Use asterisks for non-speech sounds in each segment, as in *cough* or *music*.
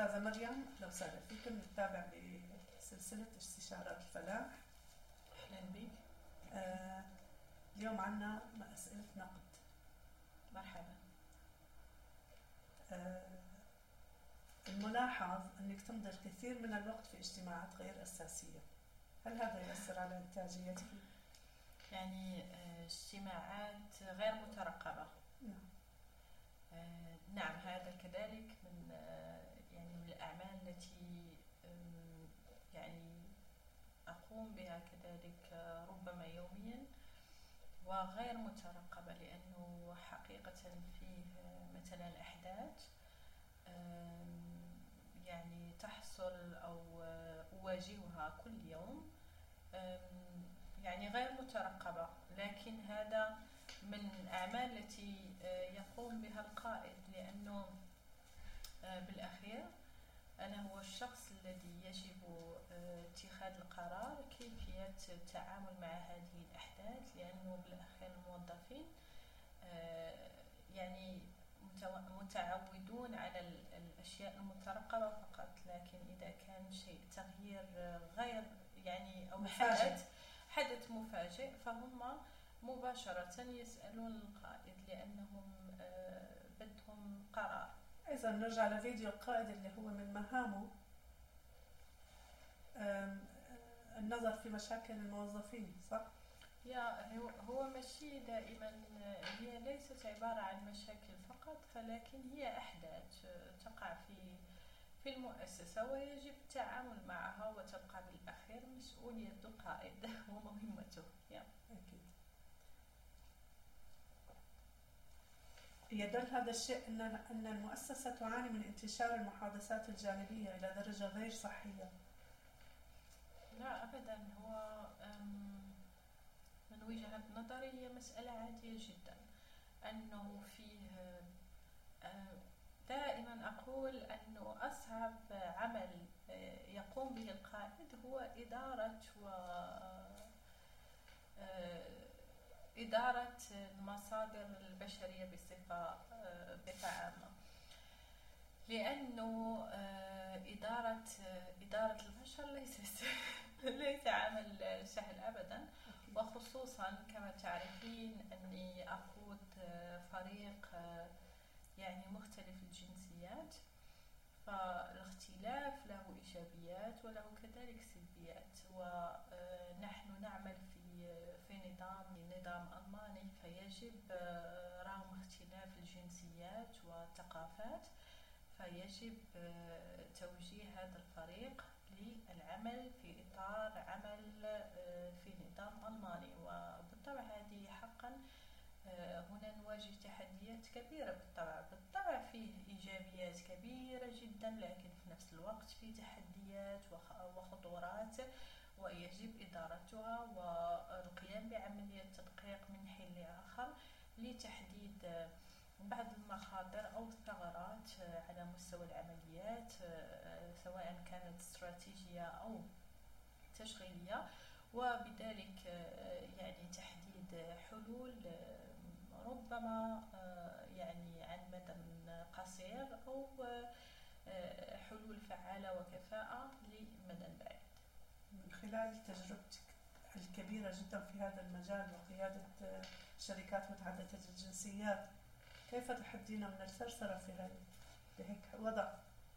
أستاذة مريم أهلا وسهلا فيكم نتابع بسلسلة استشارات الفلاح أهلا بك آه اليوم عنا أسئلة نقد. مرحبا. آه الملاحظ أنك تمضي الكثير من الوقت في اجتماعات غير أساسية. هل هذا يؤثر على إنتاجيتك؟ يعني آه، اجتماعات غير مترقبة. نعم. آه، نعم هذا كذلك من آه، يعني من الأعمال التي يعني أقوم بها كذلك ربما يوميا وغير مترقبة لأنه حقيقة فيه مثلا أحداث يعني تحصل أو أواجهها كل يوم يعني غير مترقبة. لكن هذا من الأعمال التي آه، يقوم بها القائد لأنه بالأخير أنا هو الشخص الذي يجب آه، اتخاذ القرار كيفية التعامل مع هذه الأحداث لأنه بالأخير الموظفين يعني متعودون على الأشياء المترقبة فقط لكن إذا كان شيء تغيير غير يعني أو حدث حدث مفاجئ فهم مباشرة يسألون القائد لأنهم آه، بدهم قرار. إذا نرجع لفيديو القائد اللي هو من مهامه النظر في مشاكل الموظفين صح؟ يا هو ماشي دائما هي ليست عبارة عن مشاكل فقط ولكن هي أحداث تقع في في المؤسسة ويجب التعامل معها وتبقى بالأخير مسؤولية القائد *laughs* ومهمته يا. أكيد يدل هذا الشيء أن أن المؤسسة تعاني من انتشار المحادثات الجانبية إلى درجة غير صحية. لا أبدا. هو من وجهة نظري هي مسألة عادية جدا. أنه فيه دائما أقول أنه أصعب عمل يقوم به القائد هو إدارة و إدارة المصادر البشرية بصفة آه، بصفة عامة. لأنه إدارة إدارة البشر ليست *laughs* ليس عمل سهل أبدا. وخصوصا كما تعرفين أني أقود فريق يعني مختلف الجنسيات. فالاختلاف له إيجابيات وله كذلك سلبيات. ونحن نعمل في نظام نظام ألماني فيجب رغم اختلاف الجنسيات والثقافات فيجب توجيه هذا الفريق للعمل في إطار عمل في نظام ألماني. وبالطبع هذه حقا آه، هنا نواجه تحديات كبيرة بالطبع. بالطبع فيه إيجابيات كبيرة جدا لكن في نفس الوقت فيه تحديات وخطورات ويجب إدارتها والقيام بعملية تدقيق من حين لآخر لتحديد بعض المخاطر أو الثغرات على مستوى العمليات سواء كانت استراتيجية أو تشغيلية وبذلك يعني تحديد حلول ربما يعني عن مدى قصير أو حلول فعالة وكفاءة لمدى بعيد من خلال تجربتك الكبيرة جدا في هذا المجال وقيادة آه، شركات متعددة الجنسيات كيف تحدين من الثرثرة في هذا؟ بهيك وضع.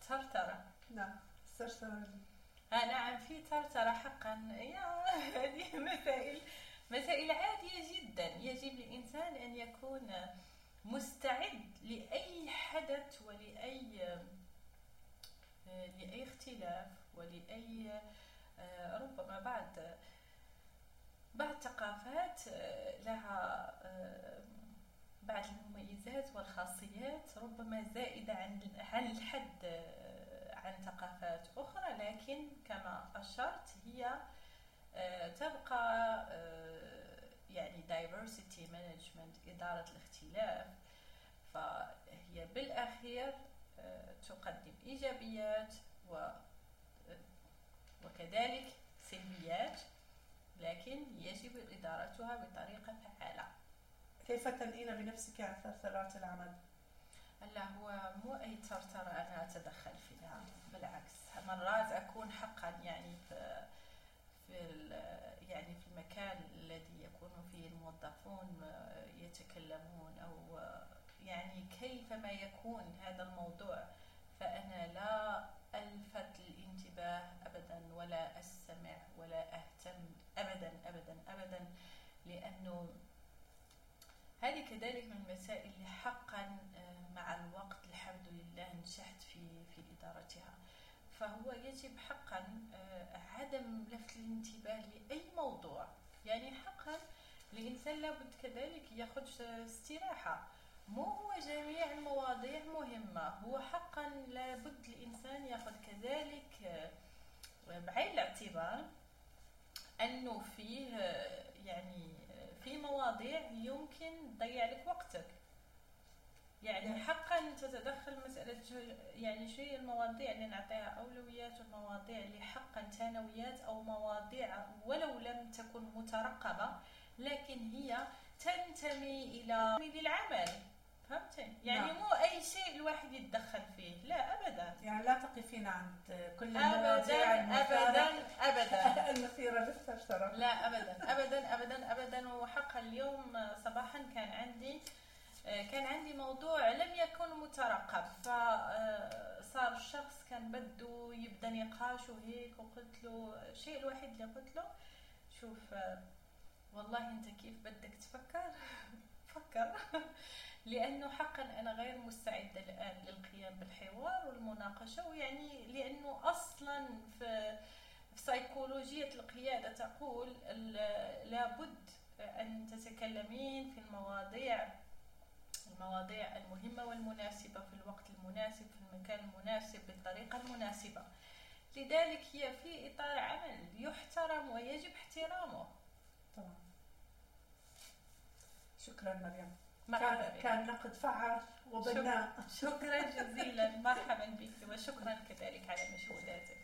ثرثرة؟ نعم الثرثرة آه نعم في ثرثرة حقا. يا هذه *laughs* مسائل مسائل عادية جدا. يجب للإنسان أن يكون مستعد لأي حدث ولأي لأي اختلاف ولأي ربما بعد بعض ثقافات لها بعض المميزات والخاصيات ربما زائدة عن عن الحد عن ثقافات أخرى لكن كما أشرت هي آه، تبقى آه، يعني diversity management إدارة الاختلاف. فهي بالأخير آه، تقدم إيجابيات و وكذلك سلبيات لكن يجب إدارتها بطريقة فعالة كيف تنئين بنفسك عن ثرثرات العمل؟ لا هو مو أي ثرثرة أنا أتدخل فيها مرات أكون حقا يعني في في يعني في المكان الذي يكون فيه الموظفون يتكلمون أو يعني كيفما يكون هذا الموضوع فأنا لا الفت الانتباه ابدا ولا استمع ولا اهتم ابدا ابدا ابدا لأنه كذلك من المسائل اللي حقا آه، مع الوقت الحمد لله نجحت في في إدارتها. فهو يجب حقا آه، عدم لفت الانتباه لأي موضوع. يعني حقا الإنسان لابد كذلك ياخذ استراحة. مو هو جميع المواضيع مهمة. هو حقا لابد الإنسان ياخذ كذلك آه، بعين الاعتبار أنه فيه يعني في مواضيع يمكن تضيع لك وقتك يعني. حقا تتدخل مسألة يعني شو هي المواضيع اللي نعطيها أولويات والمواضيع اللي حقا ثانويات أو مواضيع ولو لم تكن مترقبة لكن هي تنتمي إلى العمل فهمتي؟ يعني نعم. مو أي شيء الواحد يتدخل فيه. لا أبدا. يعني لا تقفين عند كل أبدا أبدا أبدا. *laughs* المثيرة للثرثرة لا أبدا أبدا أبدا أبدا. وحقا اليوم صباحا كان عندي كان عندي موضوع لم يكن مترقب. فصار الشخص كان بده يبدأ نقاش وهيك وقلت له الشيء الوحيد اللي قلت له شوف والله أنت كيف بدك تفكر؟ *laughs* فكر. *laughs* لأنه حقا أنا غير مستعدة الآن للقيام بالحوار والمناقشة ويعني لأنه أصلا في سيكولوجيه القيادة تقول لابد أن تتكلمين في المواضيع المواضيع المهمة والمناسبة في الوقت المناسب في المكان المناسب بالطريقة المناسبة. لذلك هي في إطار عمل يحترم ويجب احترامه. طبعا شكرا مريم. كان, كان نقد فعال وبناء. شكرا. جزيلا. مرحبا بك وشكرا كذلك على مجهوداتك